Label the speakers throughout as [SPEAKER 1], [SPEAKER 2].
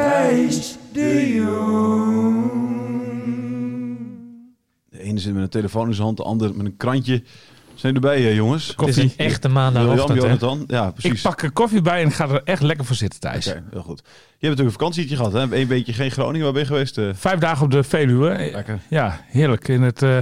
[SPEAKER 1] Thijs de Jong.
[SPEAKER 2] De ene zit met een telefoon in zijn hand, de ander met een krantje. Zijn jullie erbij, eh, jongens?
[SPEAKER 3] Het is een echte maandagochtend?
[SPEAKER 2] Jonathan. Ja, precies.
[SPEAKER 4] Ik pak er koffie bij en ga er echt lekker voor zitten, Thijs.
[SPEAKER 2] Oké, heel goed. Je hebt natuurlijk een vakantietje gehad, hè? Eén beetje geen Groningen. Waar ben je geweest? eh?
[SPEAKER 4] Vijf dagen op de Veluwe.
[SPEAKER 2] Lekker.
[SPEAKER 4] Ja, heerlijk. In het eh,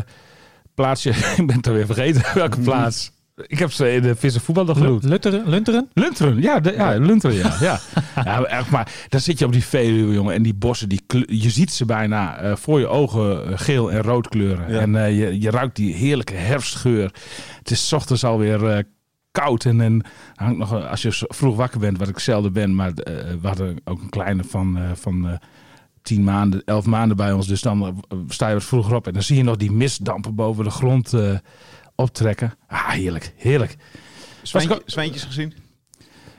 [SPEAKER 4] plaatsje, ik ben het alweer vergeten welke plaats. Ik heb ze in de vissen voetbal nog genoemd.
[SPEAKER 3] Lunteren? Lunteren?
[SPEAKER 4] Lunteren, ja, de, ja, Lunteren, ja. ja. ja maar, echt, maar dan zit je op die Veluwe, jongen. En die bossen, die je ziet ze bijna eh, voor je ogen eh, geel en rood kleuren.
[SPEAKER 2] Ja.
[SPEAKER 4] En eh, je, je ruikt die heerlijke herfstgeur. Het is 's ochtends alweer eh, koud. En, en hangt nog, als je vroeg wakker bent, wat ik zelden ben. Maar we hadden ook een kleine van... van tien maanden, elf maanden bij ons. Dus dan sta je wat vroeger op. En dan zie je nog die mistdampen boven de grond optrekken. Ah, heerlijk, heerlijk.
[SPEAKER 2] Zwijntje- Zwijntjes gezien?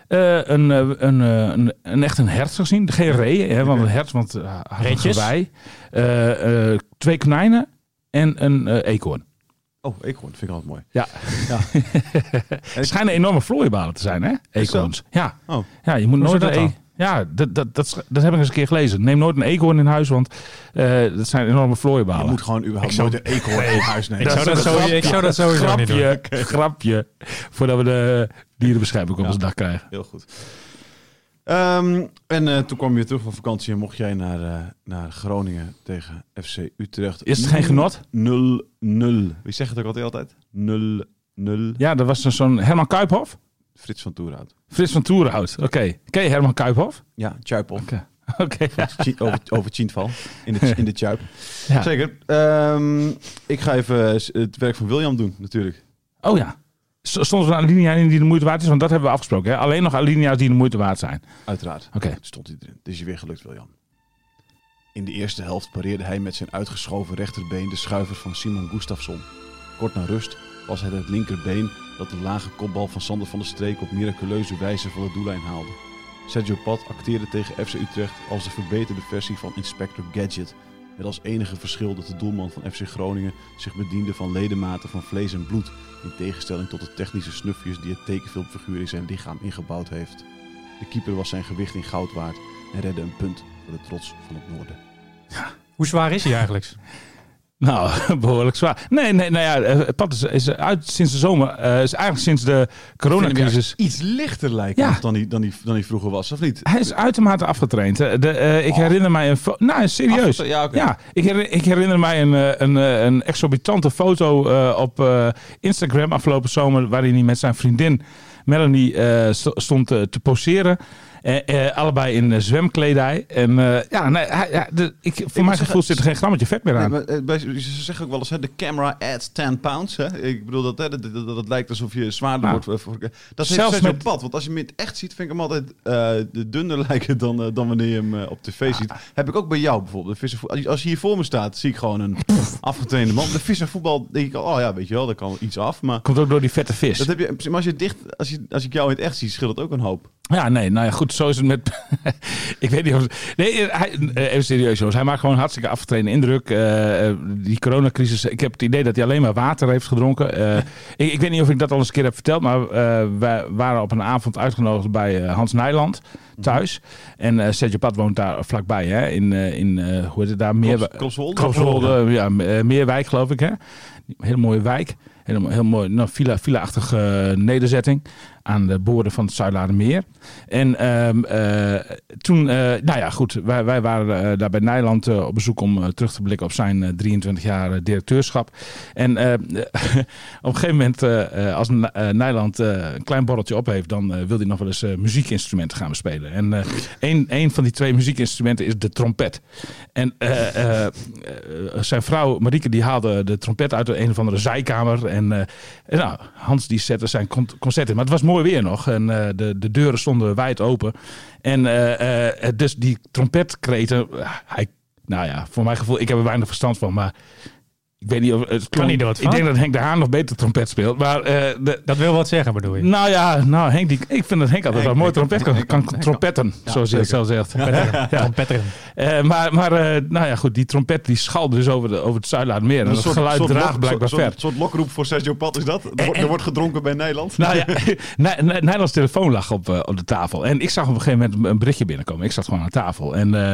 [SPEAKER 4] Eh, een, eh, een, eh, een, een echt een hert gezien. Geen reeën, hè, want een hert, want uh, wij. Eh, eh, twee konijnen en een eekhoorn.
[SPEAKER 2] Oh, eekhoorn. vind ik altijd mooi.
[SPEAKER 4] Ja.
[SPEAKER 2] Ja.
[SPEAKER 4] Het schijnen enorme vlooibalen te zijn, hè? Eekhoorns. Ja.
[SPEAKER 2] Oh.
[SPEAKER 4] ja, je moet
[SPEAKER 3] Hoe
[SPEAKER 4] nooit een e- Ja, dat, dat, dat, dat heb ik eens een keer gelezen. Neem nooit een eekhoorn in huis, want eh, dat zijn enorme vlooibalen.
[SPEAKER 2] Je moet gewoon überhaupt
[SPEAKER 3] zou-
[SPEAKER 2] nooit een eekhoorn in huis nemen.
[SPEAKER 3] Ik zou dat zo- ik zou dat sowieso niet doen.
[SPEAKER 4] grapje, grapje, voordat we de dierenbescherming op
[SPEAKER 2] Ja.
[SPEAKER 4] ons dak krijgen.
[SPEAKER 2] Heel goed. Ehm, en eh, toen kwam je weer terug van vakantie en mocht jij naar, eh, naar Groningen tegen FC Utrecht.
[SPEAKER 4] Is het geen genot?
[SPEAKER 2] 0-0. Wie zegt het ook altijd? altijd? 0-0.
[SPEAKER 4] Ja, dat was zo'n Herman Kuiphof.
[SPEAKER 2] Frits van Toerhout.
[SPEAKER 4] Frits van Toerenhout. Oké. Ken je Herman Kuiphof?
[SPEAKER 2] Ja, Tjuipel.
[SPEAKER 4] Oké.
[SPEAKER 2] Tji- Over, over Tjintval. In de, in de.
[SPEAKER 4] Ja.
[SPEAKER 2] Zeker. Ehm, ik ga even het werk van William doen, natuurlijk.
[SPEAKER 4] Oh ja. Stond er een alinea in die de moeite waard is? Want dat hebben we afgesproken. Hè? Alleen nog alinea's die de moeite waard zijn.
[SPEAKER 2] Uiteraard.
[SPEAKER 4] Oké.
[SPEAKER 2] Stond hij erin. Is je weer gelukt, William. In de eerste helft pareerde hij met zijn uitgeschoven rechterbeen de schuiver van Simon Gustafsson. Kort na rust was het het linkerbeen dat de lage kopbal van Sander van der Streek op miraculeuze wijze van de doellijn haalde. Sergio Pat acteerde tegen FC Utrecht als de verbeterde versie van Inspector Gadget. Met als enige verschil dat de doelman van FC Groningen zich bediende van ledematen van vlees en bloed. In tegenstelling tot de technische snufjes die het tekenfilmfiguur in zijn lichaam ingebouwd heeft. De keeper was zijn gewicht in goud waard en redde een punt voor de trots van het noorden.
[SPEAKER 3] Hoe zwaar is hij eigenlijk?
[SPEAKER 4] Nou, behoorlijk zwaar. Nee, nee, nou ja, eh, Pat is, is uit sinds de zomer. eh, is eigenlijk sinds de coronacrisis.
[SPEAKER 2] Iets lichter lijken
[SPEAKER 4] Ja.
[SPEAKER 2] dan, hij, dan, hij, dan hij vroeger was, of niet?
[SPEAKER 4] Hij is uitermate afgetraind. De, eh, ik herinner mij een Nou, serieus.
[SPEAKER 2] Afgetra- ja,
[SPEAKER 4] ik herinner, ik herinner mij een, een, een exorbitante foto op Instagram afgelopen zomer. waarin hij met zijn vriendin Melanie st- stond te poseren. Eh, eh, allebei in eh, zwemkledij. En ja, nee, hij, de, ik, voor
[SPEAKER 2] moet
[SPEAKER 4] mijn gevoel zit er geen grammetje vet meer
[SPEAKER 2] Nee,
[SPEAKER 4] aan.
[SPEAKER 2] maar, eh, bij- ze zeggen ook wel eens, hè, de camera adds 10 pounds. Hè? Ik bedoel, dat, hè, dat, dat, dat het lijkt alsof je zwaarder
[SPEAKER 4] Nou,
[SPEAKER 2] wordt. Voor, dat is
[SPEAKER 4] zelfs
[SPEAKER 2] met pad. Want als je hem in het echt ziet, vind ik hem altijd de dunner lijken dan, dan wanneer je hem op tv ziet. Heb ik ook bij jou bijvoorbeeld. De visser, als, je, hier voor me staat, zie ik gewoon een afgetrainde man. De visservoetbal denk ik al, oh ja, weet je wel, daar kan iets af. Maar
[SPEAKER 4] Komt ook door die vette vis.
[SPEAKER 2] dat heb je, maar als je dicht, als, je, als ik jou in het echt zie, scheelt het ook een hoop.
[SPEAKER 4] Ja, nee, nou ja, goed, zo is het met. ik weet niet of. Nee, hij, eh, even serieus, jongens. Hij maakt gewoon hartstikke afgetreden indruk. Eh, eh, die coronacrisis. Ik heb het idee dat hij alleen maar water heeft gedronken. Ik, ik weet niet of ik dat al eens een keer heb verteld, maar eh, wij waren op een avond uitgenodigd bij Hans Nijland thuis. En Sergio Pat woont daar vlakbij, hè? In, in hoe heet het daar? Meer,
[SPEAKER 2] Klopswolde?
[SPEAKER 4] Klopswolde, ja, Meerwijk geloof ik, hè? Hele mooie wijk. Heel, heel mooi, nou, villa, villa-achtige nederzetting aan de boorden van het Zuidlaardermeer. En ehm, eh, toen, eh, nou ja, goed, wij, wij waren eh, daar bij Nijland op bezoek om terug te blikken op zijn eh, 23 jaar directeurschap. En op een gegeven moment, als Nijland een klein borreltje op heeft, dan wil hij nog wel eens muziekinstrumenten gaan bespelen. En een, van die twee muziekinstrumenten is de trompet. En zijn vrouw Marieke die haalde de trompet uit een of andere zijkamer. En, nou, Hans die zette zijn con- concert in. Maar het was mooi weer nog. En eh, de, de deuren stonden wijd open. En eh, eh, dus die trompetkreten, eh, hij, nou ja, voor mijn gevoel, ik heb er weinig verstand van. Maar ik weet niet of het klonk-
[SPEAKER 3] niet
[SPEAKER 4] Ik denk dat Henk de Haan nog beter trompet speelt. Maar eh, de,
[SPEAKER 3] Dat wil wat zeggen, bedoel je?
[SPEAKER 4] nou ja, nou Henk, die, ik vind dat Henk altijd
[SPEAKER 2] Henk-
[SPEAKER 4] wel mooi trompet kan, kan trompetten, zoals hij het zelf zegt.
[SPEAKER 3] Trompetteren. Trompetteren.
[SPEAKER 4] Eh, maar maar eh, nou ja, goed, die trompet die schalde dus over, de, over het Zuidlaardermeer. En
[SPEAKER 2] Een
[SPEAKER 4] dat
[SPEAKER 2] soort-
[SPEAKER 4] geluid
[SPEAKER 2] soort
[SPEAKER 4] draagt blijkbaar
[SPEAKER 2] soort-
[SPEAKER 4] ver.
[SPEAKER 2] soort- soort lokroep voor Sergio Pat is dat? Er, wordt-
[SPEAKER 4] en-
[SPEAKER 2] er wordt gedronken bij Nederland.
[SPEAKER 4] Nou ja, Nederlands telefoon lag op, op de tafel. En ik zag op een gegeven moment een berichtje binnenkomen. Ik zat gewoon aan tafel. En eh,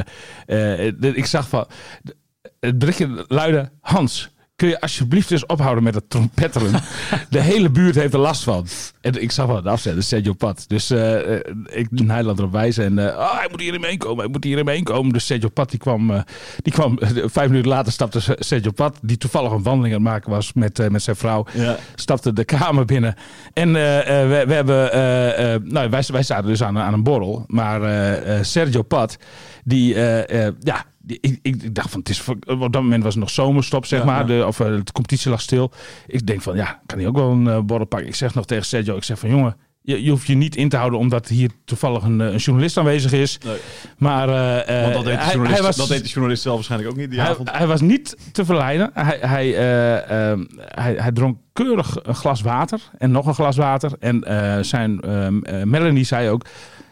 [SPEAKER 4] eh, de- ik zag van... Het berichtje luidde... Hans, kun je alsjeblieft eens ophouden met het trompetteren? de hele buurt heeft er last van. En ik zag wel het afzetten, Sergio Pat. Dus eh, eh, ik Nederland erop wijzen. En eh, oh, hij moet hier in mee komen, hij moet hier in mee komen. Dus Sergio Pat die kwam... eh, die kwam vijf minuten later stapte Sergio Pat... die toevallig een wandeling aan het maken was met, eh, met zijn vrouw
[SPEAKER 2] Ja.
[SPEAKER 4] stapte de kamer binnen. En eh, eh, we, we hebben, eh, eh, nou, wij, wij zaten dus aan, aan een borrel. Maar eh, eh, Sergio Pat, die, eh, eh, ja, die, ik, ik dacht van, het is, op dat moment was het nog zomerstop, zeg
[SPEAKER 2] Ja,
[SPEAKER 4] maar. De, of eh, de competitie lag stil. Ik denk van, ja, kan hij ook wel een borrel pakken. Ik zeg nog tegen Sergio, ik zeg van, jongen, je, je hoeft je niet in te houden omdat hier toevallig een, een journalist aanwezig is.
[SPEAKER 2] Nee.
[SPEAKER 4] Maar
[SPEAKER 2] Want dat deed, de
[SPEAKER 4] hij- was,
[SPEAKER 2] dat deed de journalist zelf waarschijnlijk ook niet die
[SPEAKER 4] hij,
[SPEAKER 2] avond.
[SPEAKER 4] hij was niet te verleiden. Hij, hij, eh, ehm, hij, hij dronk keurig een glas water en nog een glas water. En zijn ehm, eh, Melanie zei ook: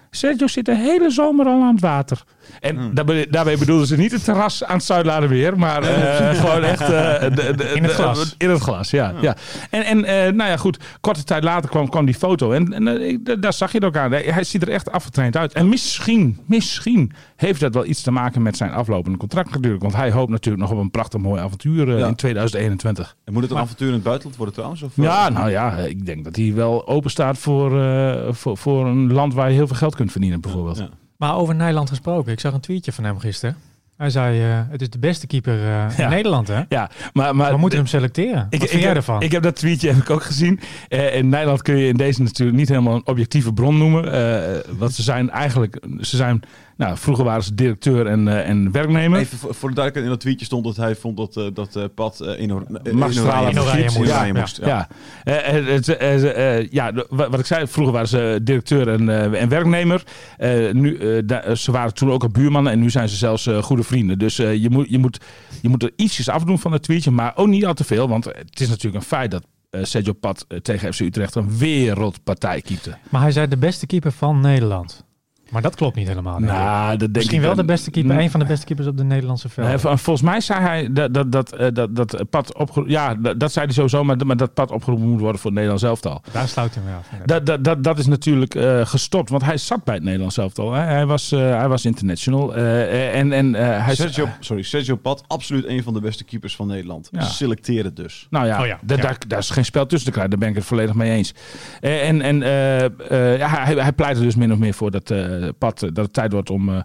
[SPEAKER 4] Sergio zit de hele zomer al aan het water. En
[SPEAKER 2] Hmm.
[SPEAKER 4] daarbij, daarbij bedoelden ze niet het terras aan het Zuidlaardermeer, maar eh, gewoon echt eh, de, de-
[SPEAKER 3] In het
[SPEAKER 4] de-
[SPEAKER 3] glas.
[SPEAKER 4] in het glas, ja. ja. En, en eh, nou ja, goed, korte tijd later kwam, kwam die foto en, en daar zag je het ook aan. Hij, ziet er echt afgetraind uit. En misschien, misschien heeft dat wel iets te maken met zijn aflopende contract natuurlijk. Want hij hoopt natuurlijk nog op een prachtig mooi avontuur
[SPEAKER 2] Ja.
[SPEAKER 4] in 2021.
[SPEAKER 2] En moet het een avontuur in het buitenland worden trouwens? Of?
[SPEAKER 4] Ja, nou ja, ik denk dat hij wel open staat voor, eh, voor, voor een land waar je heel veel geld kunt verdienen bijvoorbeeld.
[SPEAKER 2] Ja.
[SPEAKER 3] Maar over Nijland gesproken. Ik zag een tweetje van hem gisteren. Hij zei, eh, het is de beste keeper eh,
[SPEAKER 4] Ja.
[SPEAKER 3] in Nederland, hè?
[SPEAKER 4] Ja, maar, maar
[SPEAKER 3] We moeten hem selecteren. Wat vind jij
[SPEAKER 4] heb,
[SPEAKER 3] ervan?
[SPEAKER 4] Ik heb dat tweetje heb ik ook gezien. Eh, in Nederland kun je in deze natuurlijk niet helemaal een objectieve bron noemen. Want ze zijn eigenlijk, ze zijn, nou, vroeger waren ze directeur en, eh, en werknemer.
[SPEAKER 2] Even voor, voor de duidelijkheid, in dat tweetje stond dat hij vond dat, eh, dat eh, eh, in,
[SPEAKER 4] Magistrale
[SPEAKER 2] in moest.
[SPEAKER 3] Ja,
[SPEAKER 2] ja.
[SPEAKER 4] Wat ik zei, vroeger waren ze directeur en, eh, en werknemer. Eh, nu, eh, ze waren toen ook al buurmannen en nu zijn ze zelfs eh, goede vrienden. Dus eh, je, moet, je, moet, je moet er ietsjes afdoen van het tweetje, maar ook niet al te veel. Want het is natuurlijk een feit dat eh, Sergio Pat tegen FC Utrecht een wereldpartij keepte.
[SPEAKER 3] Maar hij zei de beste keeper van Nederland. Maar dat klopt niet helemaal. denk ik.
[SPEAKER 4] Nou, dat denk
[SPEAKER 3] Misschien
[SPEAKER 4] ik
[SPEAKER 3] wel de beste keeper.
[SPEAKER 4] Mm.
[SPEAKER 3] Een van de beste keepers op de Nederlandse veld.
[SPEAKER 4] Volgens mij zei hij dat, dat, dat, eh, dat, dat Pat opgeroepen... Ja, dat, dat zei hij sowieso, maar, maar dat Pat opgeroepen moet worden voor het Nederlands elftal.
[SPEAKER 3] Daar sluit hij mee af.
[SPEAKER 4] Dat, dat, dat, dat is natuurlijk eh, gestopt, want hij zat bij het Nederlands elftal. Hè. Hij, was, eh, hij was international. en, en, eh, hij
[SPEAKER 2] Sergio, sorry, Sergio Pat, absoluut een van de beste keepers van Nederland.
[SPEAKER 4] Ja.
[SPEAKER 2] Selecteren dus.
[SPEAKER 4] Nou ja,
[SPEAKER 3] Oh ja,
[SPEAKER 4] da-
[SPEAKER 3] ja.
[SPEAKER 4] Daar, daar is geen spel tussen te krijgen. Daar ben ik het volledig mee eens. Eh, en en eh, eh, ja, hij, hij pleit er dus min of meer voor dat, eh, Pat, dat het tijd wordt om eh,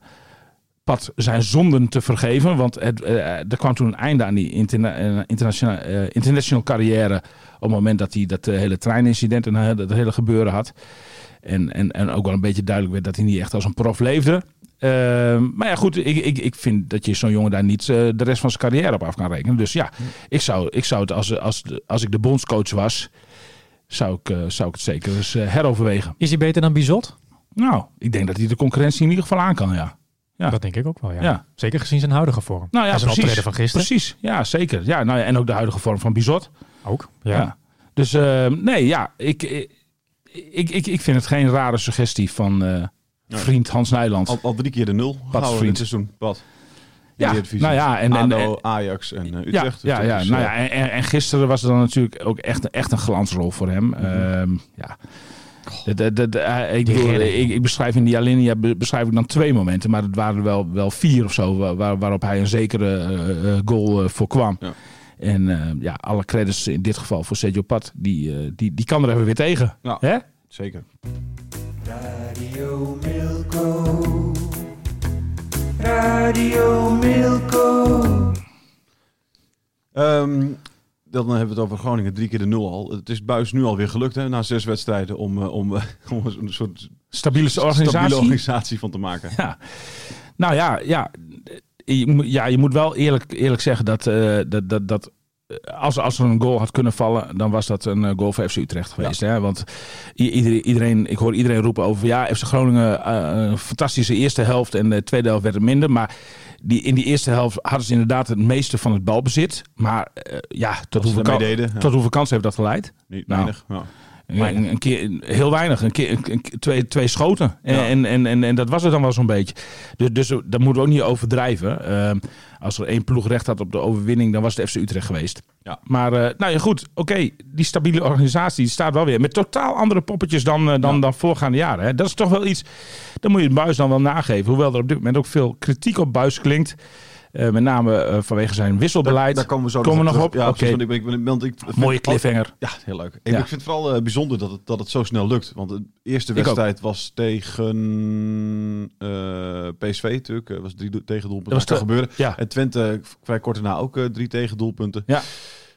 [SPEAKER 4] Pat zijn zonden te vergeven. Want het, eh, er kwam toen een einde aan die interna eh, internationale, eh, international carrière. Op het moment dat hij dat eh, hele treinincident en eh, dat hele gebeuren had. En, en, en ook wel een beetje duidelijk werd dat hij niet echt als een prof leefde. Eh, maar ja, goed, ik, ik, ik vind dat je zo'n jongen daar niet eh, de rest van zijn carrière op af kan rekenen. Dus ja, ik zou, ik zou het als, als, als ik de bondscoach was, zou ik, eh, zou ik het zeker eens eh, heroverwegen.
[SPEAKER 3] Is hij beter dan Bizot?
[SPEAKER 4] Nou, ik denk dat hij de concurrentie in ieder geval aan kan, ja. Ja.
[SPEAKER 3] Dat denk ik ook wel, ja.
[SPEAKER 4] Ja.
[SPEAKER 3] Zeker gezien zijn huidige vorm.
[SPEAKER 4] Nou ja,
[SPEAKER 3] en zijn
[SPEAKER 4] precies.
[SPEAKER 3] optreden van gisteren.
[SPEAKER 4] Precies, ja, zeker. Ja, nou ja, en ook de huidige vorm van Bizot.
[SPEAKER 3] Ook. Ja.
[SPEAKER 4] Ja. Dus eh, nee, ja, ik, ik, ik, ik, ik vind het geen rare suggestie van eh,
[SPEAKER 2] Ja.
[SPEAKER 4] vriend Hans Nijland.
[SPEAKER 2] Al, al drie keer de nul gehouden
[SPEAKER 4] vriend.
[SPEAKER 2] dit seizoen. Wat?
[SPEAKER 4] Ja, nou ja, en- en-
[SPEAKER 2] ADO,
[SPEAKER 4] en-
[SPEAKER 2] Ajax en eh,
[SPEAKER 4] ja,
[SPEAKER 2] Utrecht.
[SPEAKER 4] ja, ja,
[SPEAKER 2] Dus,
[SPEAKER 4] nou
[SPEAKER 2] eh,
[SPEAKER 4] ja en, en, en gisteren was het dan natuurlijk ook echt, echt een glansrol voor hem.
[SPEAKER 2] Mhm.
[SPEAKER 4] Ehm, ja. De- de- de- de- eh, ik, bedoel, ik, ik beschrijf in die alinea be- beschrijf ik dan twee momenten, maar het waren er wel, wel vier of zo wa- waar, waarop hij een zekere eh, eh, goal eh, voorkwam.
[SPEAKER 2] Ja.
[SPEAKER 4] En eh, ja, alle credits in dit geval voor Sergio Pat, die, die, die kan er even weer tegen.
[SPEAKER 2] Ja.
[SPEAKER 4] Hè?
[SPEAKER 2] Zeker.
[SPEAKER 1] Radio Milko. Radio Milko.
[SPEAKER 2] Ehm, dan hebben we het over Groningen, drie keer de nul al. Het is Buis nu alweer gelukt, hè, na zes wedstrijden, om, eh, om, eh, om een soort
[SPEAKER 4] Stabiele organisatie.
[SPEAKER 2] stabiele organisatie van te maken.
[SPEAKER 4] Ja. Nou ja, ja, je, moet- ja, je moet wel eerlijk, eerlijk zeggen dat, eh, dat, dat, dat als, als er een goal had kunnen vallen, dan was dat een eh, goal voor FC Utrecht geweest. Hè? Want iedereen, iedereen, ik hoor iedereen roepen over ja, FC Groningen eh, een fantastische eerste helft en de tweede helft werd het minder. Maar die, in die eerste helft hadden ze inderdaad het meeste van het balbezit. Maar eh, ja, tot hoeveel,
[SPEAKER 2] deden, ja.
[SPEAKER 4] tot hoeveel kansen heeft dat geleid?
[SPEAKER 2] Niet
[SPEAKER 4] Nou.
[SPEAKER 2] weinig. Ja.
[SPEAKER 4] Een, een keer, heel weinig. Een keer, een- twee, twee schoten. En,
[SPEAKER 2] Ja.
[SPEAKER 4] en, en, en, en dat was het dan wel zo'n beetje. Dus, dus dat moeten we ook niet overdrijven. Ehm, als er één ploeg recht had op de overwinning, dan was het FC Utrecht geweest.
[SPEAKER 2] Ja.
[SPEAKER 4] Maar eh, nou ja, goed. Oké, die stabiele organisatie die staat wel weer. Met totaal andere poppetjes dan, eh, dan,
[SPEAKER 2] Ja.
[SPEAKER 4] dan voorgaande jaren. Hè. Dat is toch wel iets. Dan moet je het Buis dan wel nageven. Hoewel er op dit moment ook veel kritiek op Buis klinkt. Eh, met name eh, vanwege zijn wisselbeleid.
[SPEAKER 2] Daar komen we zo
[SPEAKER 4] Komen we nog op?
[SPEAKER 2] Ja, precies, want ik ben, ik want ik vind-
[SPEAKER 4] Mooie cliffhanger.
[SPEAKER 2] Ja, heel leuk. Ik,
[SPEAKER 4] Ja.
[SPEAKER 2] ik vind het vooral eh, bijzonder dat het, dat het zo snel lukt. Want de eerste wedstrijd was tegen PSV natuurlijk. Eh, was drie do- tegendoelpunten.
[SPEAKER 4] Dat was
[SPEAKER 2] Dat
[SPEAKER 4] te-
[SPEAKER 2] gebeuren.
[SPEAKER 4] Ja.
[SPEAKER 2] En Twente vrij kort daarna ook drie tegendoelpunten.
[SPEAKER 4] Ja.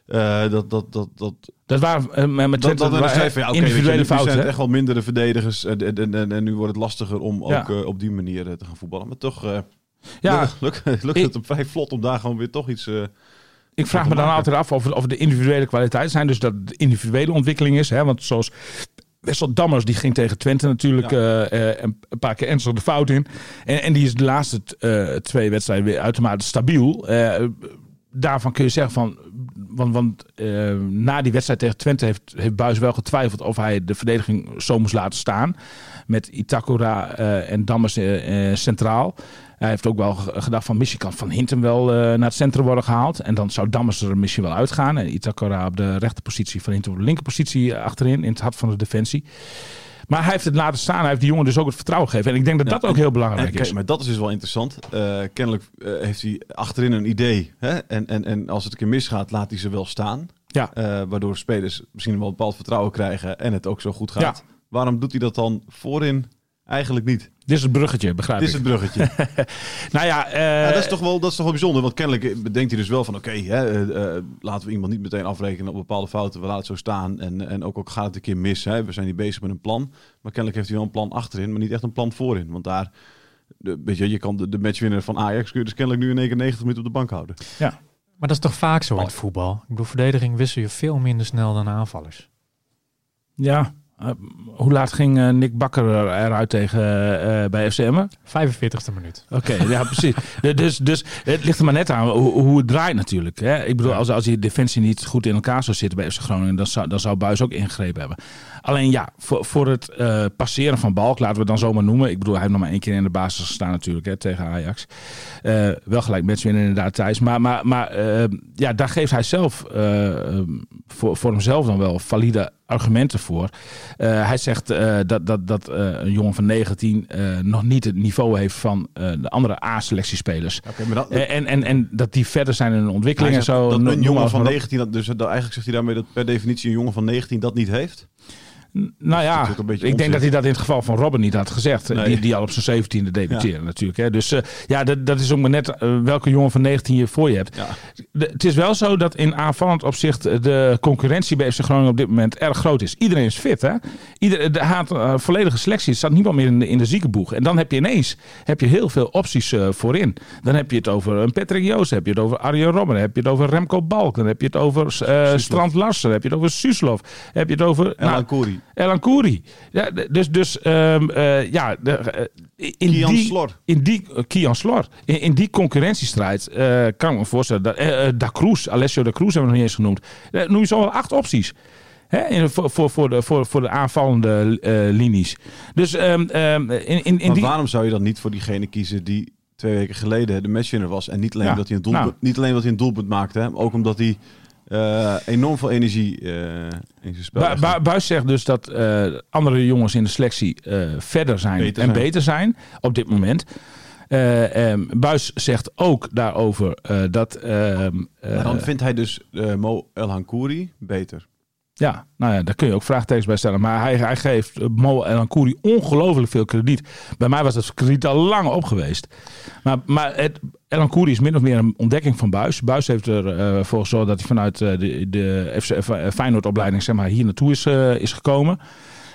[SPEAKER 2] Eh, dat, dat, dat, dat,
[SPEAKER 4] Dat waren eh, met
[SPEAKER 2] dat,
[SPEAKER 4] Twente
[SPEAKER 2] dat
[SPEAKER 4] waren
[SPEAKER 2] ja, oké, weet je,
[SPEAKER 4] individuele
[SPEAKER 2] zijn
[SPEAKER 4] fouten. hè?
[SPEAKER 2] echt wel mindere verdedigers. En, en, en, en nu wordt het lastiger om
[SPEAKER 4] Ja.
[SPEAKER 2] ook op die manier te gaan voetballen. Maar toch
[SPEAKER 4] Ja,
[SPEAKER 2] lukt, lukt
[SPEAKER 4] Ik-
[SPEAKER 2] het op vrij vlot om daar gewoon weer toch iets... eh,
[SPEAKER 4] Ik vraag me dan altijd af of, of de individuele kwaliteiten zijn. Dus dat het de individuele ontwikkeling is. Hè? Want zoals Wessel Dammers, die ging tegen Twente natuurlijk
[SPEAKER 2] Ja.
[SPEAKER 4] eh, eh, een paar keer ernstig de fout in. En, en die is de laatste twee wedstrijden weer uitermate stabiel. Daarvan kun je zeggen van... Want, want na die wedstrijd tegen Twente heeft, heeft Buis wel getwijfeld of hij de verdediging zo moest laten staan. Met Itakura en Dammers centraal. Hij heeft ook wel gedacht van misschien kan Van Hintem wel eh, naar het centrum worden gehaald. En dan zou Dammers er misschien wel uitgaan. En Itakura op de rechterpositie, Van Hintem op de linkerpositie eh, achterin. In het hart van de defensie. Maar hij heeft het laten staan. Hij heeft die jongen dus ook het vertrouwen gegeven. En ik denk dat
[SPEAKER 2] Ja,
[SPEAKER 4] dat ook heel belangrijk
[SPEAKER 2] En kijk,
[SPEAKER 4] is.
[SPEAKER 2] maar dat is dus wel interessant. Eh, kennelijk heeft hij achterin een idee. Hè? En, en, en als het een keer misgaat, laat hij ze wel staan.
[SPEAKER 4] Ja.
[SPEAKER 2] Waardoor spelers misschien wel een bepaald vertrouwen krijgen en het ook zo goed gaat.
[SPEAKER 4] Ja.
[SPEAKER 2] Waarom doet hij dat dan voorin eigenlijk niet?
[SPEAKER 4] Dit is het bruggetje, begrijp
[SPEAKER 2] Dit is
[SPEAKER 4] ik.
[SPEAKER 2] het bruggetje.
[SPEAKER 4] Nou ja, eh,
[SPEAKER 2] ja, dat, is toch wel, dat is toch wel bijzonder. Want kennelijk bedenkt hij dus wel van... oké, hè, eh, eh, laten we iemand niet meteen afrekenen op bepaalde fouten. We laten het zo staan. En, en ook, ook gaat het een keer mis. Hè. We zijn niet bezig met een plan. Maar kennelijk heeft hij wel een plan achterin, maar niet echt een plan voorin. Want daar... De, weet je, je kan de, de matchwinner van Ajax kun je dus kennelijk nu in één keer 90 minuten op de bank houden.
[SPEAKER 3] Maar dat is toch vaak zo in het voetbal? Ik bedoel, verdediging wissel je veel minder snel dan aanvallers.
[SPEAKER 4] ja. Eh, hoe laat ging eh, Nick Bakker er- eruit tegen, eh, bij FCM?
[SPEAKER 3] 45e minuut.
[SPEAKER 4] Oké, ja, precies. Dus, dus het ligt er maar net aan hoe, hoe het draait natuurlijk. Hè? Ik bedoel, als, als je defensie niet goed in elkaar zou zitten bij FC Groningen, dan zou, dan zou Buis ook ingegrepen hebben. Alleen ja, voor, voor het passeren van Balk, laten we het dan zomaar noemen. Ik bedoel, hij heeft nog maar één keer in de basis gestaan natuurlijk hè, tegen Ajax. Wel gelijk matchwinner inderdaad Thijs. Maar, maar, maar ja, daar geeft hij zelf voor, voor hemzelf dan wel valide argumenten voor. Eh, hij zegt eh, dat, dat, dat eh, een jongen van 19 eh, nog niet het niveau heeft van de andere A-selectiespelers.
[SPEAKER 2] Oké, maar dat,
[SPEAKER 4] Eh, En, en, en dat die verder zijn in hun ontwikkeling en zo.
[SPEAKER 2] dat een jongen van
[SPEAKER 4] maar op.
[SPEAKER 2] 19, dat, dus dat, eigenlijk zegt hij daarmee dat per definitie een jongen van 19 dat niet heeft.
[SPEAKER 4] Nou ja, ik denk dat hij dat in het geval van Robben niet had gezegd.
[SPEAKER 2] Nee.
[SPEAKER 4] Die, die al op zijn 17e debuteerde natuurlijk. Hè. Dus eh, ja, dat, dat is ook maar net eh, welke jongen van 19 je voor je hebt.
[SPEAKER 2] Ja.
[SPEAKER 4] De- het is wel zo dat in aanvallend opzicht eh, de concurrentie bij FC Groningen op dit moment erg groot is. Iedereen is fit, hè? Ieder, de haat, volledige selectie staat niemand meer in de, in de ziekenboeg. En dan heb je ineens heb je heel veel opties voorin. Dan heb je het over een Patrick Joos, heb je het over Arjen Robben, dan heb je het over Remco Balk, dan heb je het over Strand Larsen, dan heb je het over Suslov, heb je het over nou. Elan Kouri. Ja, dus dus ehm, eh, ja, de, eh, in
[SPEAKER 2] Kian
[SPEAKER 4] die,
[SPEAKER 2] Slor.
[SPEAKER 4] in die eh, Kian Slor. In, in die concurrentiestrijd kan ik me voorstellen dat Da Cruz, Alessio Da Cruz hebben we nog niet eens genoemd. Noem je zo wel acht opties. Hè, in, voor, voor, voor, de, voor, voor de aanvallende linies. Dus ehm, ehm, in, in, in
[SPEAKER 2] Maar
[SPEAKER 4] die...
[SPEAKER 2] waarom zou je dan niet voor diegene kiezen die twee weken geleden de matchwinner was? En niet alleen,
[SPEAKER 4] Ja,
[SPEAKER 2] dat hij een doelpunt,
[SPEAKER 4] nou.
[SPEAKER 2] niet alleen dat hij een doelpunt maakte, hè, maar ook omdat hij eh, enorm veel energie eh, in zijn spel
[SPEAKER 4] Bu- Buis zegt dus dat eh, andere jongens in de selectie verder zijn
[SPEAKER 2] Beter
[SPEAKER 4] en
[SPEAKER 2] zijn.
[SPEAKER 4] beter zijn op dit moment. Ehm, Buis zegt ook daarover dat. ehm, eh,
[SPEAKER 2] dan vindt hij dus Mo El Hankouri beter.
[SPEAKER 4] Ja, nou ja, daar kun je ook vraagtekens bij stellen. Maar hij, hij geeft Mo El Ankouri ongelooflijk veel krediet. Bij mij was dat krediet al lang op geweest. Maar, maar het, El Ankouri is min of meer een ontdekking van Buis. Buis heeft ervoor voor gezorgd dat hij vanuit eh, de, de FC F- Feyenoord-opleiding zeg maar, hier naartoe is, eh, is gekomen.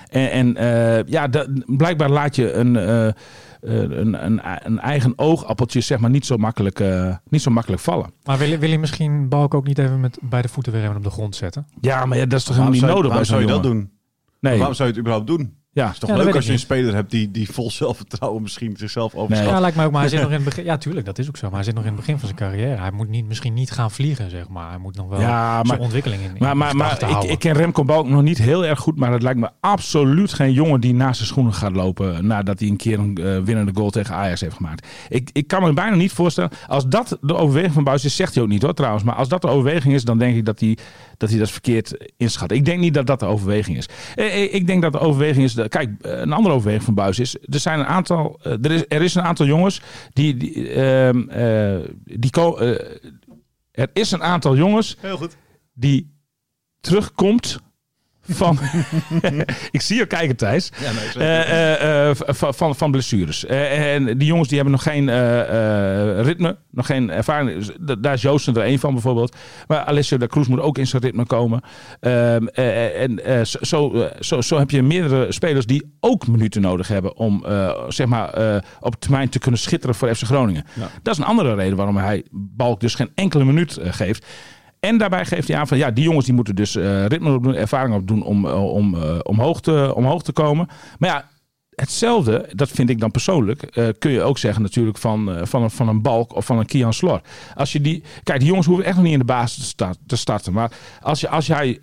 [SPEAKER 4] En, en eh, ja, dat, blijkbaar laat je een, eh, eh, een, een, een eigen oogappeltje zeg maar, niet, zo makkelijk, eh, niet zo makkelijk vallen.
[SPEAKER 3] Maar wil, je- wil je misschien Balk ook niet even met beide voeten weer even op de grond zetten?
[SPEAKER 4] Ja, maar ja, dat is toch
[SPEAKER 2] Waarom
[SPEAKER 4] helemaal niet
[SPEAKER 2] zou,
[SPEAKER 4] nodig
[SPEAKER 2] waarom zou
[SPEAKER 4] zo'n
[SPEAKER 2] je dat doen?
[SPEAKER 4] Nee,
[SPEAKER 2] Waarom zou je het überhaupt doen?
[SPEAKER 4] Ja.
[SPEAKER 2] Het is toch
[SPEAKER 3] Ja,
[SPEAKER 2] leuk als je een speler hebt die, die vol zelfvertrouwen misschien zichzelf overschat.
[SPEAKER 3] Ja, lijkt mij ook. Maar hij zit nog in het begin. Ja, tuurlijk, dat is ook zo. Maar hij zit nog in het begin van zijn carrière. Hij moet niet, misschien niet gaan vliegen, zeg maar. Hij moet nog wel
[SPEAKER 4] Ja, maar-
[SPEAKER 3] zijn ontwikkeling in, in
[SPEAKER 4] Maar, maar, maar
[SPEAKER 3] gedachten
[SPEAKER 4] ik, ik ken Remco Balk nog niet heel erg goed. Maar het lijkt me absoluut geen jongen die naast zijn schoenen gaat lopen. Nadat hij een keer een eh, winnende goal tegen Ajax heeft gemaakt. Ik, ik kan me bijna niet voorstellen. Als dat de overweging van Buis is, zegt hij ook niet hoor trouwens. Maar als dat de overweging is, dan denk ik dat hij dat, hij dat verkeerd inschat. Ik denk niet dat dat de overweging is. Eh, eh, Ik denk dat de overweging is. kijk, een andere overweging van Buis is. Er zijn een aantal. eh, Er is, er is een aantal jongens die. die, ehm, eh, die er is een aantal jongens
[SPEAKER 2] Heel goed.
[SPEAKER 4] die terugkomt van. ik zie je kijken, Thijs.
[SPEAKER 2] Ja, nee,
[SPEAKER 4] eh, van, van, van blessures. En die jongens die hebben nog geen ritme, nog geen ervaring. Dus da- Daar is Joosten er één van bijvoorbeeld. Maar Alessio da Cruz moet ook in zijn ritme komen. Ehm, eh, en zo, zo, zo, heb je meerdere spelers die ook minuten nodig hebben om zeg maar, op termijn te kunnen schitteren voor FC Groningen.
[SPEAKER 2] Ja.
[SPEAKER 4] Dat is een andere reden waarom hij Balk dus geen enkele minuut geeft. En daarbij geeft hij aan van ja, die jongens die moeten dus eh, ritme opdoen, ervaring opdoen om, eh, om, eh, omhoog, te, omhoog te komen. Maar ja, hetzelfde, dat vind ik dan persoonlijk, kun je ook zeggen natuurlijk van, van, een, van een Balk of van een Kian Slor. Als je die, kijk, die jongens hoeven echt nog niet in de basis te, te starten. Maar als, je, als, jij,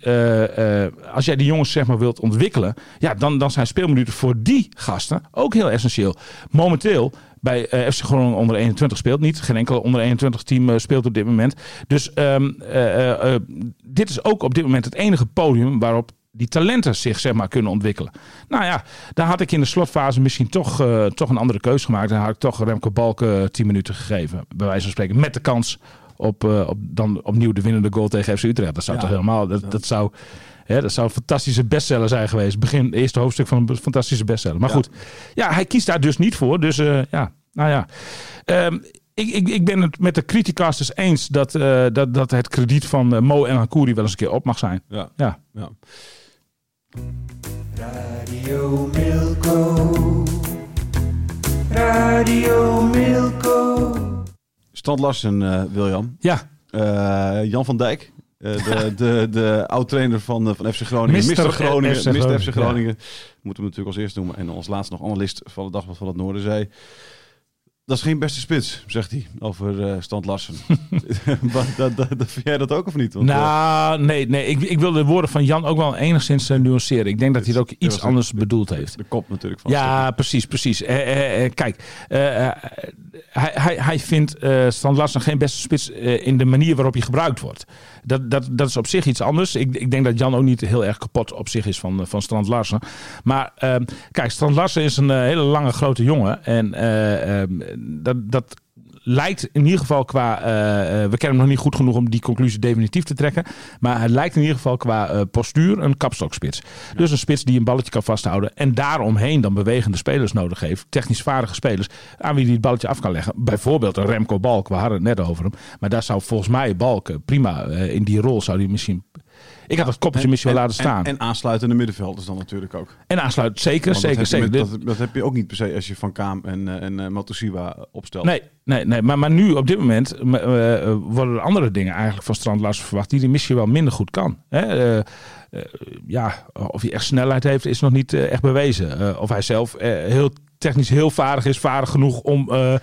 [SPEAKER 4] als jij die jongens zeg maar wilt ontwikkelen, ja, dan, dan zijn speelminuten voor die gasten ook heel essentieel. Momenteel bij eh, FC Groningen onder 21 speelt niet. Geen enkel onder 21 team eh, speelt op dit moment. Dus ehm, eh, dit is ook op dit moment het enige podium waarop die talenten zich zeg maar kunnen ontwikkelen. Nou ja, daar had ik in de slotfase misschien toch, toch een andere keuze gemaakt. En had ik toch Remco Balken 10 minuten gegeven. Bij wijze van spreken. Met de kans op, op dan opnieuw de winnende goal tegen FC Utrecht. Dat zou
[SPEAKER 2] Ja.
[SPEAKER 4] toch helemaal... Dat, dat zou... Hè, dat zou een fantastische bestseller zijn geweest. Begin, het eerste hoofdstuk van een fantastische bestseller. Maar
[SPEAKER 2] Ja.
[SPEAKER 4] goed, ja, hij kiest daar dus niet voor. Dus eh, ja, nou ja. Ehm, ik, ik, ik ben het met de criticasters eens dat, eh, dat, dat het krediet van eh, Mo en Hankouri wel eens een keer op mag zijn.
[SPEAKER 2] Ja.
[SPEAKER 4] Ja.
[SPEAKER 2] Ja.
[SPEAKER 1] Radio Milko. Radio Milko.
[SPEAKER 2] Stand Larsen, eh, William.
[SPEAKER 4] Ja,
[SPEAKER 2] Eh, Jan van Dijk. Eh, de, de, de oud-trainer van, eh, van FC Groningen.
[SPEAKER 4] Mister.
[SPEAKER 2] Groningen.
[SPEAKER 4] FC. Groningen,
[SPEAKER 2] FC Groningen. Moeten we natuurlijk als eerste noemen. En als laatste nog analist van het Dagblad van het Noorden zei... Dat is geen beste spits, zegt hij over Stand Larsen. dat, vind jij dat ook of niet? Want,
[SPEAKER 4] nou, nee, nee ik, ik wil de woorden van Jan ook wel enigszins nuanceren. Ik denk dat hij er ook iets
[SPEAKER 2] de-
[SPEAKER 4] anders bedoeld heeft.
[SPEAKER 2] de kop natuurlijk van
[SPEAKER 4] Ja, precies, precies. Eh, kijk, hij, hij, hij vindt Strand Larsen geen beste spits in de manier waarop hij gebruikt wordt. Dat, dat, dat is op zich iets anders. Ik, ik denk dat Jan ook niet heel erg kapot op zich is van, eh, van Strand Larsen. Maar eh, kijk, Strand Larsen is een eh, hele lange grote jongen. En eh, eh, dat, dat lijkt in ieder geval qua. eh, eh, we kennen hem nog niet goed genoeg om die conclusie definitief te trekken. Maar hij lijkt in ieder geval qua eh, postuur een kapstokspits. Dus een spits die een balletje kan vasthouden. En daaromheen dan bewegende spelers nodig heeft. Technisch vaardige spelers. Aan wie hij het balletje af kan leggen. Bijvoorbeeld een Remco Balk. We hadden het net over hem. Maar daar zou volgens mij Balk prima eh, in die rol zou hij misschien. Ik had het koppeltje misschien wel laten staan.
[SPEAKER 2] En,
[SPEAKER 4] En,
[SPEAKER 2] en aansluitende middenvelders dan natuurlijk ook.
[SPEAKER 4] aansluit, zeker,
[SPEAKER 2] Want
[SPEAKER 4] zeker,
[SPEAKER 2] heb je
[SPEAKER 4] zeker.
[SPEAKER 2] met- dat, dat heb je ook niet per se als je Van Kaam en, eh, en eh, Matusiwa opstelt.
[SPEAKER 4] Nee, nee, nee. Maar, maar nu op dit moment eh, worden er andere dingen eigenlijk van Strand Larsen verwacht die hij misschien wel minder goed kan. Hè? Eh, eh, ja, of hij echt snelheid heeft is nog niet echt bewezen. Eh, of hij zelf eh, heel technisch heel vaardig is, vaardig genoeg om, eh,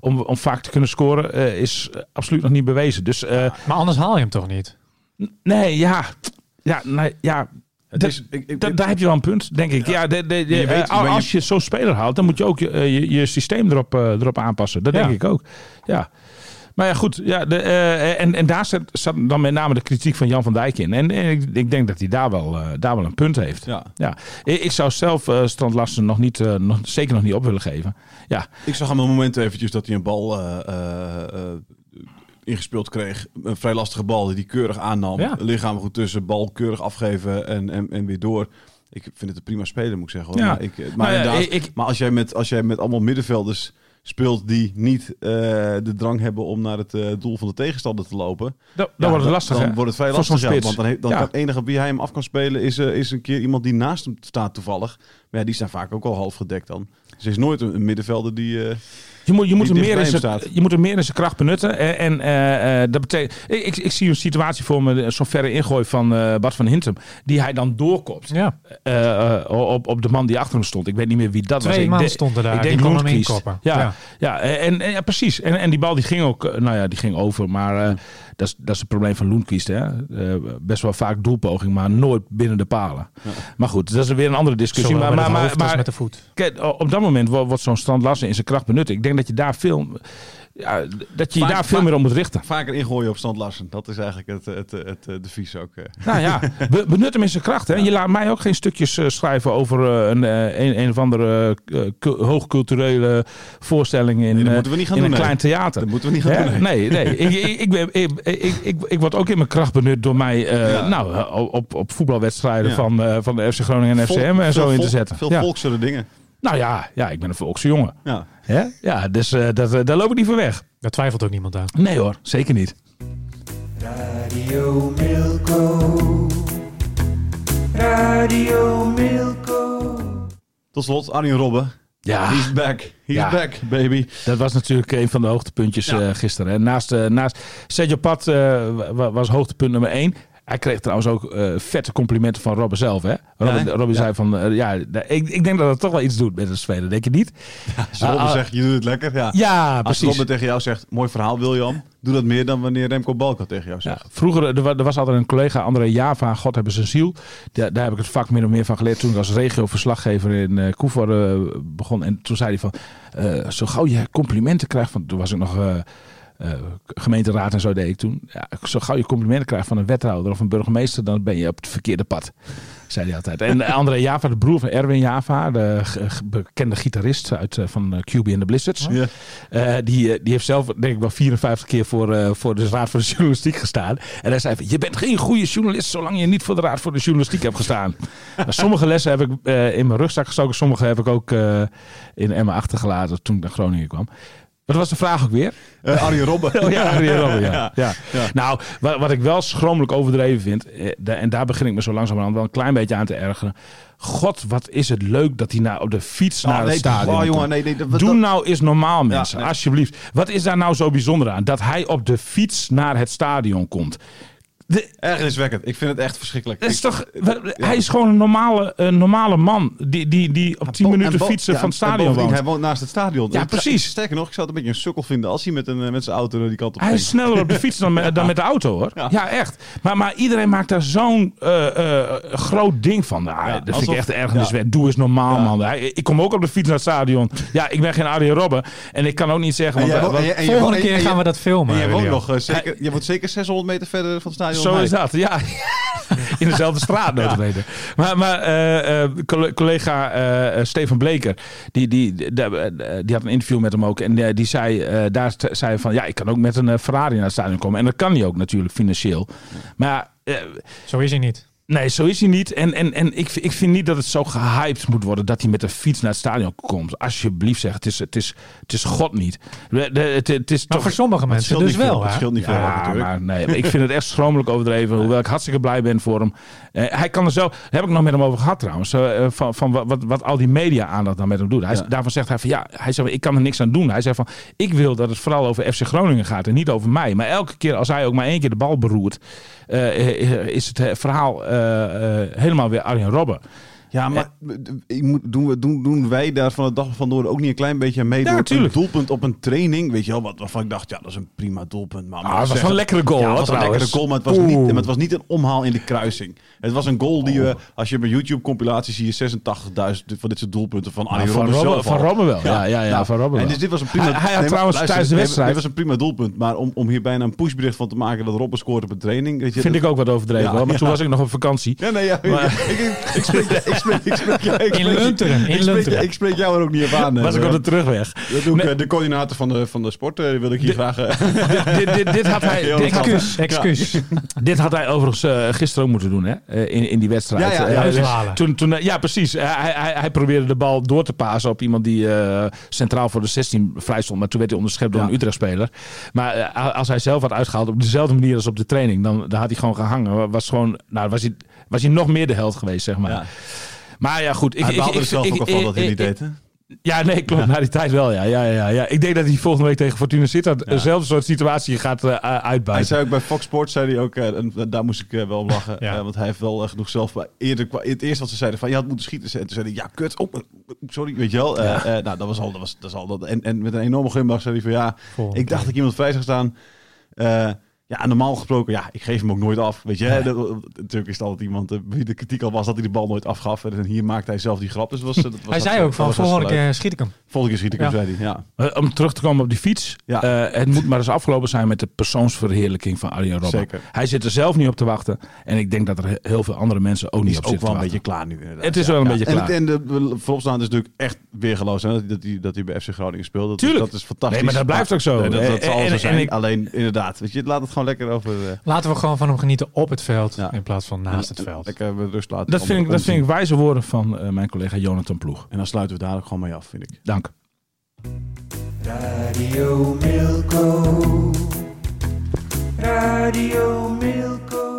[SPEAKER 4] om, om vaak te kunnen scoren, eh, is absoluut nog niet bewezen. Dus eh,
[SPEAKER 3] Maar anders haal je hem toch niet?
[SPEAKER 4] Nee, ja, ja, nee, ja.
[SPEAKER 2] Het
[SPEAKER 4] Dat-
[SPEAKER 2] is, ik, ik,
[SPEAKER 4] Da- daar heb je wel een punt, denk ik. Ja, de, de, de-
[SPEAKER 2] Je weet-
[SPEAKER 4] eh,
[SPEAKER 2] je-
[SPEAKER 4] als je zo'n speler haalt, dan moet je ook je, eh, je, je systeem erop, eh, erop aanpassen. Dat
[SPEAKER 3] Ja.
[SPEAKER 4] denk ik ook. Ja. Maar ja, goed. Ja, de, en, en daar zat, zat dan met name de kritiek van Jan van Dijk in. En, en ik, ik denk dat hij daar wel, daar wel een punt heeft.
[SPEAKER 2] ja.
[SPEAKER 4] Ja. Ik, ik zou zelf eh Strand Larsen nog niet, nog, zeker nog niet op willen geven. Ja,
[SPEAKER 2] Ik zag hem een moment eventjes dat hij een bal ingespeeld kreeg. Een vrij lastige bal die hij keurig aannam.
[SPEAKER 3] Ja.
[SPEAKER 2] Lichaam goed tussen, bal keurig afgeven en, en, en weer door. Ik vind het een prima speler, moet ik zeggen. Hoor.
[SPEAKER 4] Ja.
[SPEAKER 2] Maar, ik, maar,
[SPEAKER 4] Nou ja, ik-
[SPEAKER 2] maar als, jij met, als jij met allemaal middenvelders speelt die niet eh, de drang hebben om naar het eh, doel van de tegenstander te lopen.
[SPEAKER 4] dan, wordt het lastig.
[SPEAKER 2] Dan wordt het vrij lastig. ja, want dan, dan
[SPEAKER 4] Ja.
[SPEAKER 2] kan het enige wie hij hem af kan spelen is, eh, is een keer iemand die naast hem staat toevallig. Maar ja, die zijn vaak ook al half gedekt dan. Dus er is nooit een, een middenvelder die... eh,
[SPEAKER 4] Je moet, je, moet meer in zijn, je moet hem meer in zijn kracht benutten. En, en eh, eh, dat betekent. Ik, ik, ik zie een situatie voor me, zo'n verre ingooi van eh Bart van Hintem. Die hij dan doorkopt.
[SPEAKER 3] Ja,
[SPEAKER 4] eh, eh, op, op de man die achter hem stond. Ik weet niet meer wie dat was.
[SPEAKER 3] twee
[SPEAKER 4] Ik
[SPEAKER 3] man
[SPEAKER 4] de-
[SPEAKER 3] stonden daar.
[SPEAKER 4] ik
[SPEAKER 3] die
[SPEAKER 4] denk
[SPEAKER 3] kon hem.
[SPEAKER 4] Ja,
[SPEAKER 3] Ja.
[SPEAKER 4] ja. en, en, ja, precies. En, en die bal die ging ook, eh, nou ja, die ging over. Maar eh, dat, is, dat is het probleem van Lundqvist. Hè? Eh, best wel vaak doelpoging, maar nooit binnen de palen. Maar goed, dat is weer een andere discussie.
[SPEAKER 3] Zowel
[SPEAKER 4] Maar,
[SPEAKER 3] met
[SPEAKER 4] maar,
[SPEAKER 3] het
[SPEAKER 4] maar,
[SPEAKER 3] hoofd als
[SPEAKER 4] maar
[SPEAKER 3] met de voet.
[SPEAKER 4] kijk, op dat moment wordt, wordt zo'n Strand Larsen in zijn kracht benut. Ik denk dat je daar veel, ja, dat je je daar veel meer op moet richten.
[SPEAKER 2] vaker ingooien op stand Larsen. Dat is eigenlijk het, het, het, het, het devies ook. eh.
[SPEAKER 4] Nou ja, be- benut hem in zijn kracht. Hè. Je laat mij ook geen stukjes eh, schrijven over eh, een, eh, een, een of andere eh, cu- hoogculturele voorstelling in,
[SPEAKER 2] Nee, dat
[SPEAKER 4] eh,
[SPEAKER 2] moeten we niet gaan
[SPEAKER 4] in
[SPEAKER 2] doen,
[SPEAKER 4] een
[SPEAKER 2] nee.
[SPEAKER 4] klein theater.
[SPEAKER 2] Dat moeten we niet gaan doen.
[SPEAKER 4] Nee, nee. ik, ik, ik, ben, ik, ik, ik, ik word ook in mijn kracht benut door mij eh,
[SPEAKER 2] Ja.
[SPEAKER 4] nou, eh, op, op voetbalwedstrijden
[SPEAKER 2] Ja.
[SPEAKER 4] van, eh, van de FC Groningen en
[SPEAKER 2] Vol-
[SPEAKER 4] FCM en zo in te zetten.
[SPEAKER 2] Veel
[SPEAKER 4] ja.
[SPEAKER 2] volksere dingen.
[SPEAKER 4] Nou ja, ja, ik ben een volkse jongen.
[SPEAKER 2] Ja.
[SPEAKER 4] Hè? Ja, dus eh, dat, eh, daar loop ik niet voor weg.
[SPEAKER 3] Daar twijfelt ook niemand aan.
[SPEAKER 4] Nee hoor, zeker niet.
[SPEAKER 1] Radio Milko. Radio Milko.
[SPEAKER 2] Tot slot, Arjen Robben.
[SPEAKER 4] Ja.
[SPEAKER 2] He's back. He's
[SPEAKER 4] Ja.
[SPEAKER 2] back, baby.
[SPEAKER 4] Dat was natuurlijk een van de hoogtepuntjes
[SPEAKER 2] Ja.
[SPEAKER 4] eh, gisteren. hè. Naast, eh, naast Sergio Pat eh, wa- was hoogtepunt nummer één. Hij kreeg trouwens ook eh, vette complimenten van Robben zelf. Hè? Robben,
[SPEAKER 2] Ja.
[SPEAKER 4] zei van, eh, ja, ik, ik denk dat het toch wel iets doet met een speler. Denk je niet?
[SPEAKER 2] Als Robben
[SPEAKER 4] Ah, ah.
[SPEAKER 2] zegt, je doet het lekker. Ja.
[SPEAKER 4] Ja,
[SPEAKER 2] Als
[SPEAKER 4] precies.
[SPEAKER 2] Robben tegen jou zegt, mooi verhaal William. Doe dat meer dan wanneer Remco Balkan tegen jou
[SPEAKER 4] Ja,
[SPEAKER 2] zegt.
[SPEAKER 4] vroeger er, wa- er was altijd een collega, André Java, God hebben zijn ziel. Daar, daar heb ik het vak min of meer van geleerd toen ik als regioverslaggever in eh Koevoorde eh, begon. En toen zei hij van, eh, zo gauw je complimenten krijgt van, toen was ik nog gemeenteraad en zo deed ik toen. Ja, zo gauw je complimenten krijgt van een wethouder of een burgemeester, dan ben je op het verkeerde pad. Zei hij altijd. En André Java, de broer van Erwin Java, de bekende gitarist uit, eh, van eh, QB and the Blizzards.
[SPEAKER 2] Ja.
[SPEAKER 4] Eh, die, eh, die heeft zelf, denk ik wel, 54 keer voor, eh, voor de Raad voor de Journalistiek gestaan. En hij zei van, je bent geen goede journalist zolang je niet voor de Raad voor de Journalistiek hebt gestaan. Maar sommige lessen heb ik eh, in mijn rugzak gestoken. Sommige heb ik ook eh, in Emma achtergelaten toen ik naar Groningen kwam. Wat was de vraag ook weer?
[SPEAKER 2] Eh, Arjen Robben.
[SPEAKER 4] Oh ja, Arjen Robben, ja.
[SPEAKER 2] Ja.
[SPEAKER 4] ja.
[SPEAKER 2] Ja.
[SPEAKER 4] Nou, wat, wat ik wel schromelijk overdreven vind, eh, en daar begin ik me zo langzamerhand wel een klein beetje aan te ergeren. God, wat is het leuk dat hij nou op de fiets
[SPEAKER 2] Oh,
[SPEAKER 4] naar
[SPEAKER 2] nee,
[SPEAKER 4] het stadion
[SPEAKER 2] oh, jongen,
[SPEAKER 4] komt.
[SPEAKER 2] nee, nee, dat-
[SPEAKER 4] Doe
[SPEAKER 2] dat-
[SPEAKER 4] nou eens normaal, mensen, alsjeblieft. Wat is daar nou zo bijzonder aan? Dat hij op de fiets naar het stadion komt. De,
[SPEAKER 2] Ergerniswekkend. Ik vind het echt verschrikkelijk.
[SPEAKER 4] dat is
[SPEAKER 2] Ik-
[SPEAKER 4] toch,
[SPEAKER 2] Ja.
[SPEAKER 4] Hij is gewoon een normale, een normale man die, die, die op 10
[SPEAKER 2] Bo-
[SPEAKER 4] minuten fietsen
[SPEAKER 2] ja,
[SPEAKER 4] van het stadion woont.
[SPEAKER 2] Hij woont naast het stadion.
[SPEAKER 4] Ja, precies.
[SPEAKER 2] Sterker nog, ik zou het een beetje een sukkel vinden als hij met, een, met zijn auto naar die kant op
[SPEAKER 4] Hij is sneller op de fiets dan met, dan met de auto hoor. Ja, echt. Maar, maar iedereen maakt daar zo'n eh, eh, groot ding van. Nou, dat vind
[SPEAKER 2] alsof-
[SPEAKER 4] ik echt ergernis. Doe eens normaal man. Hij- Ik kom ook op de fiets naar het stadion. Ja, ik ben geen Arjen Robben. En ik kan ook niet zeggen...
[SPEAKER 2] En
[SPEAKER 4] Want,
[SPEAKER 2] en en jij
[SPEAKER 3] Volgende keer gaan
[SPEAKER 2] je-
[SPEAKER 3] we dat filmen.
[SPEAKER 2] En jij woont nog eh, zeker, je woont zeker 600 meter verder van het stadion.
[SPEAKER 4] Zo is dat, ja. In dezelfde straat, notabene. Maar, maar eh, eh, colle- collega eh, eh, Stefan Bleker, die, die, die, die, had een interview met hem ook. En die zei, daar zei van, ja, ik kan ook met een Ferrari naar het stadion komen. En dat kan hij ook natuurlijk, financieel. Maar
[SPEAKER 3] Zo is hij niet.
[SPEAKER 4] Nee, zo is hij niet. En, en, en ik, ik vind niet dat het zo gehyped moet worden dat hij met de fiets naar het stadion komt. Alsjeblieft zeg, het is, het is, het is God niet. De, de- het, het is
[SPEAKER 3] Maar
[SPEAKER 4] toch...
[SPEAKER 3] voor sommige mensen
[SPEAKER 2] scheelt
[SPEAKER 3] dus
[SPEAKER 2] niet veel,
[SPEAKER 3] wel.
[SPEAKER 2] Het scheelt niet veel
[SPEAKER 4] Ja,
[SPEAKER 2] natuurlijk.
[SPEAKER 4] maar nee, ik vind het echt schromelijk overdreven. Hoewel ik hartstikke blij ben voor hem. Eh, hij kan er zo, daar heb ik nog met hem over gehad trouwens. eh, van van wat, wat, wat al die media aandacht dan met hem doet. Hij,
[SPEAKER 2] Ja.
[SPEAKER 4] Daarvan zegt hij van ja, hij zegt, ik kan er niks aan doen. Hij zegt van ik wil dat het vooral over FC Groningen gaat en niet over mij. Maar elke keer als hij ook maar één keer de bal beroert, eh, is het verhaal helemaal weer Arjen Robben.
[SPEAKER 2] Ja, maar doen, we, doen, doen wij daar van de dag van door ook niet een klein beetje aan mee?
[SPEAKER 4] Ja,
[SPEAKER 2] door een
[SPEAKER 4] tuurlijk.
[SPEAKER 2] doelpunt op een training, weet je wel, wat, waarvan ik dacht, ja, dat is een prima doelpunt. Maar,
[SPEAKER 4] Ah, het was wel een lekkere goal,
[SPEAKER 2] Ja, het was een lekkere goal, maar het was, niet, maar het was niet een omhaal in de kruising. Het was een goal die we, als je bij YouTube-compilaties zie je 86.000 van dit soort doelpunten van Arjen
[SPEAKER 4] Nou, van
[SPEAKER 2] Robben zelf
[SPEAKER 4] van. Robben wel. Ja, ja, ja, van Robben
[SPEAKER 2] En dus dit was een prima...
[SPEAKER 4] Hij- hij had
[SPEAKER 2] maar
[SPEAKER 4] trouwens tijdens de
[SPEAKER 2] dit-
[SPEAKER 4] wedstrijd-
[SPEAKER 2] Dit was een prima doelpunt, maar om, om hier bijna een pushbericht van te maken dat Robben scoort op een training... Weet je,
[SPEAKER 4] Vind ik ook wat overdreven. Maar toen was ik nog op vakantie.
[SPEAKER 2] Ja, nee, ja,
[SPEAKER 4] Maar-
[SPEAKER 2] ik, ik, ik, spreek, ik, spreek, ik, spreek, jou- ik
[SPEAKER 3] In
[SPEAKER 2] spreek-
[SPEAKER 3] Lunteren, in
[SPEAKER 2] ik spreek-
[SPEAKER 3] Lunteren.
[SPEAKER 2] Ik spreek jou er ook niet op aan.
[SPEAKER 4] Was
[SPEAKER 2] eh,
[SPEAKER 4] ik op de terugweg.
[SPEAKER 2] Dat doe ik,
[SPEAKER 4] Nee.
[SPEAKER 2] eh, de coördinator van de, van de sport eh, wil ik hier graag... eh,
[SPEAKER 4] dit, dit, dit, had hij,
[SPEAKER 2] Heel
[SPEAKER 4] dit, had,
[SPEAKER 3] Excuus, excuus.
[SPEAKER 4] dit had hij overigens eh, gisteren ook moeten doen, hè? eh, in, in die wedstrijd.
[SPEAKER 2] Ja, ja,
[SPEAKER 4] Eh,
[SPEAKER 3] uithalen.
[SPEAKER 4] toen, toen, eh, ja, precies. Eh, hij, hij, hij probeerde de bal door te pasen op iemand die eh, centraal voor de 16 vrij stond. Maar toen werd hij onderschept door
[SPEAKER 2] Ja.
[SPEAKER 4] een Utrecht-speler. Maar eh, als hij zelf had uitgehaald op dezelfde manier als op de training, dan, dan had hij gewoon gehangen. Was, gewoon, nou, was, hij, was hij nog meer de held geweest, zeg maar.
[SPEAKER 2] Ja.
[SPEAKER 4] Maar ja, goed. Ik,
[SPEAKER 2] Hij
[SPEAKER 4] ik,
[SPEAKER 2] baalde
[SPEAKER 4] ik,
[SPEAKER 2] er zelf
[SPEAKER 4] ik-
[SPEAKER 2] ook al dat hij niet deed, hè?
[SPEAKER 4] Ja, nee, klopt. Na die tijd wel, ja. Ja, ja, ja. Ik denk dat hij volgende week tegen Fortuna Sittard dezelfde soort situatie gaat eh,
[SPEAKER 2] Hij
[SPEAKER 4] uitbuiten.
[SPEAKER 2] zei ook bij Fox Sports, zei hij ook, eh, en daar moest ik eh, wel om lachen.
[SPEAKER 3] Ja.
[SPEAKER 2] eh, want hij heeft wel eh, genoeg zelf. bij- Eerder, het eerste wat ze zeiden van, je had moeten schieten. En toen zei hij, ja, kut. Oh, eh, sorry, weet je wel. Eh, eh, nou, dat was al, dat was, dat al dat. En, en met een enorme glimlach zei hij van, ja,
[SPEAKER 3] Volgende
[SPEAKER 2] ik dacht dat ik iemand vrij zou staan. Ja, normaal gesproken, ja, ik geef hem ook nooit af. Weet je, hè? Dat- natuurlijk is het altijd iemand eh, wie de kritiek al was dat hij de bal nooit afgaf. En hier maakte hij zelf die grap. Dus was, eh, dat was
[SPEAKER 3] Hij
[SPEAKER 2] dat-
[SPEAKER 3] zei ook van, volgende keer schiet ik hem.
[SPEAKER 2] Volgende keer schiet ik hem,
[SPEAKER 3] Ja.
[SPEAKER 2] zei hij. Ja,
[SPEAKER 4] Eh, om terug te komen op die fiets.
[SPEAKER 2] Ja.
[SPEAKER 4] eh, het moet maar eens afgelopen zijn met de persoonsverheerlijking van Arjen Robben.
[SPEAKER 2] Zeker.
[SPEAKER 4] Hij zit er zelf niet op te wachten. En ik denk dat er he- heel veel andere mensen ook niet
[SPEAKER 2] is
[SPEAKER 4] op
[SPEAKER 2] ook
[SPEAKER 4] zitten
[SPEAKER 2] wel
[SPEAKER 4] te
[SPEAKER 2] een beetje klaar nu. Inderdaad.
[SPEAKER 4] Het is wel een beetje
[SPEAKER 2] en
[SPEAKER 4] klaar.
[SPEAKER 2] het- En de vooropstaan is natuurlijk echt weergeloos. Hè? Dat, dat, hij, dat hij bij FC Groningen speelt. Dat,
[SPEAKER 4] Tuurlijk.
[SPEAKER 2] Is, dat is fantastisch.
[SPEAKER 4] Nee, maar dat blijft ook zo.
[SPEAKER 2] Nee, dat, dat
[SPEAKER 4] En-
[SPEAKER 2] zal
[SPEAKER 4] en-
[SPEAKER 2] zo
[SPEAKER 4] en
[SPEAKER 2] zijn.
[SPEAKER 4] ik-
[SPEAKER 2] Alleen inderdaad, weet je, laat het gewoon lekker over... eh,
[SPEAKER 3] Laten we gewoon van hem genieten op het veld
[SPEAKER 2] Ja.
[SPEAKER 3] in plaats van naast het veld.
[SPEAKER 2] Lekker rust laten.
[SPEAKER 4] Dat vind, ik, dat vind ik wijze woorden van eh, mijn collega Jonathan Ploeg.
[SPEAKER 2] En dan sluiten we daar ook gewoon mee af, vind ik.
[SPEAKER 4] Dank.
[SPEAKER 1] Radio Milko. Radio Milko.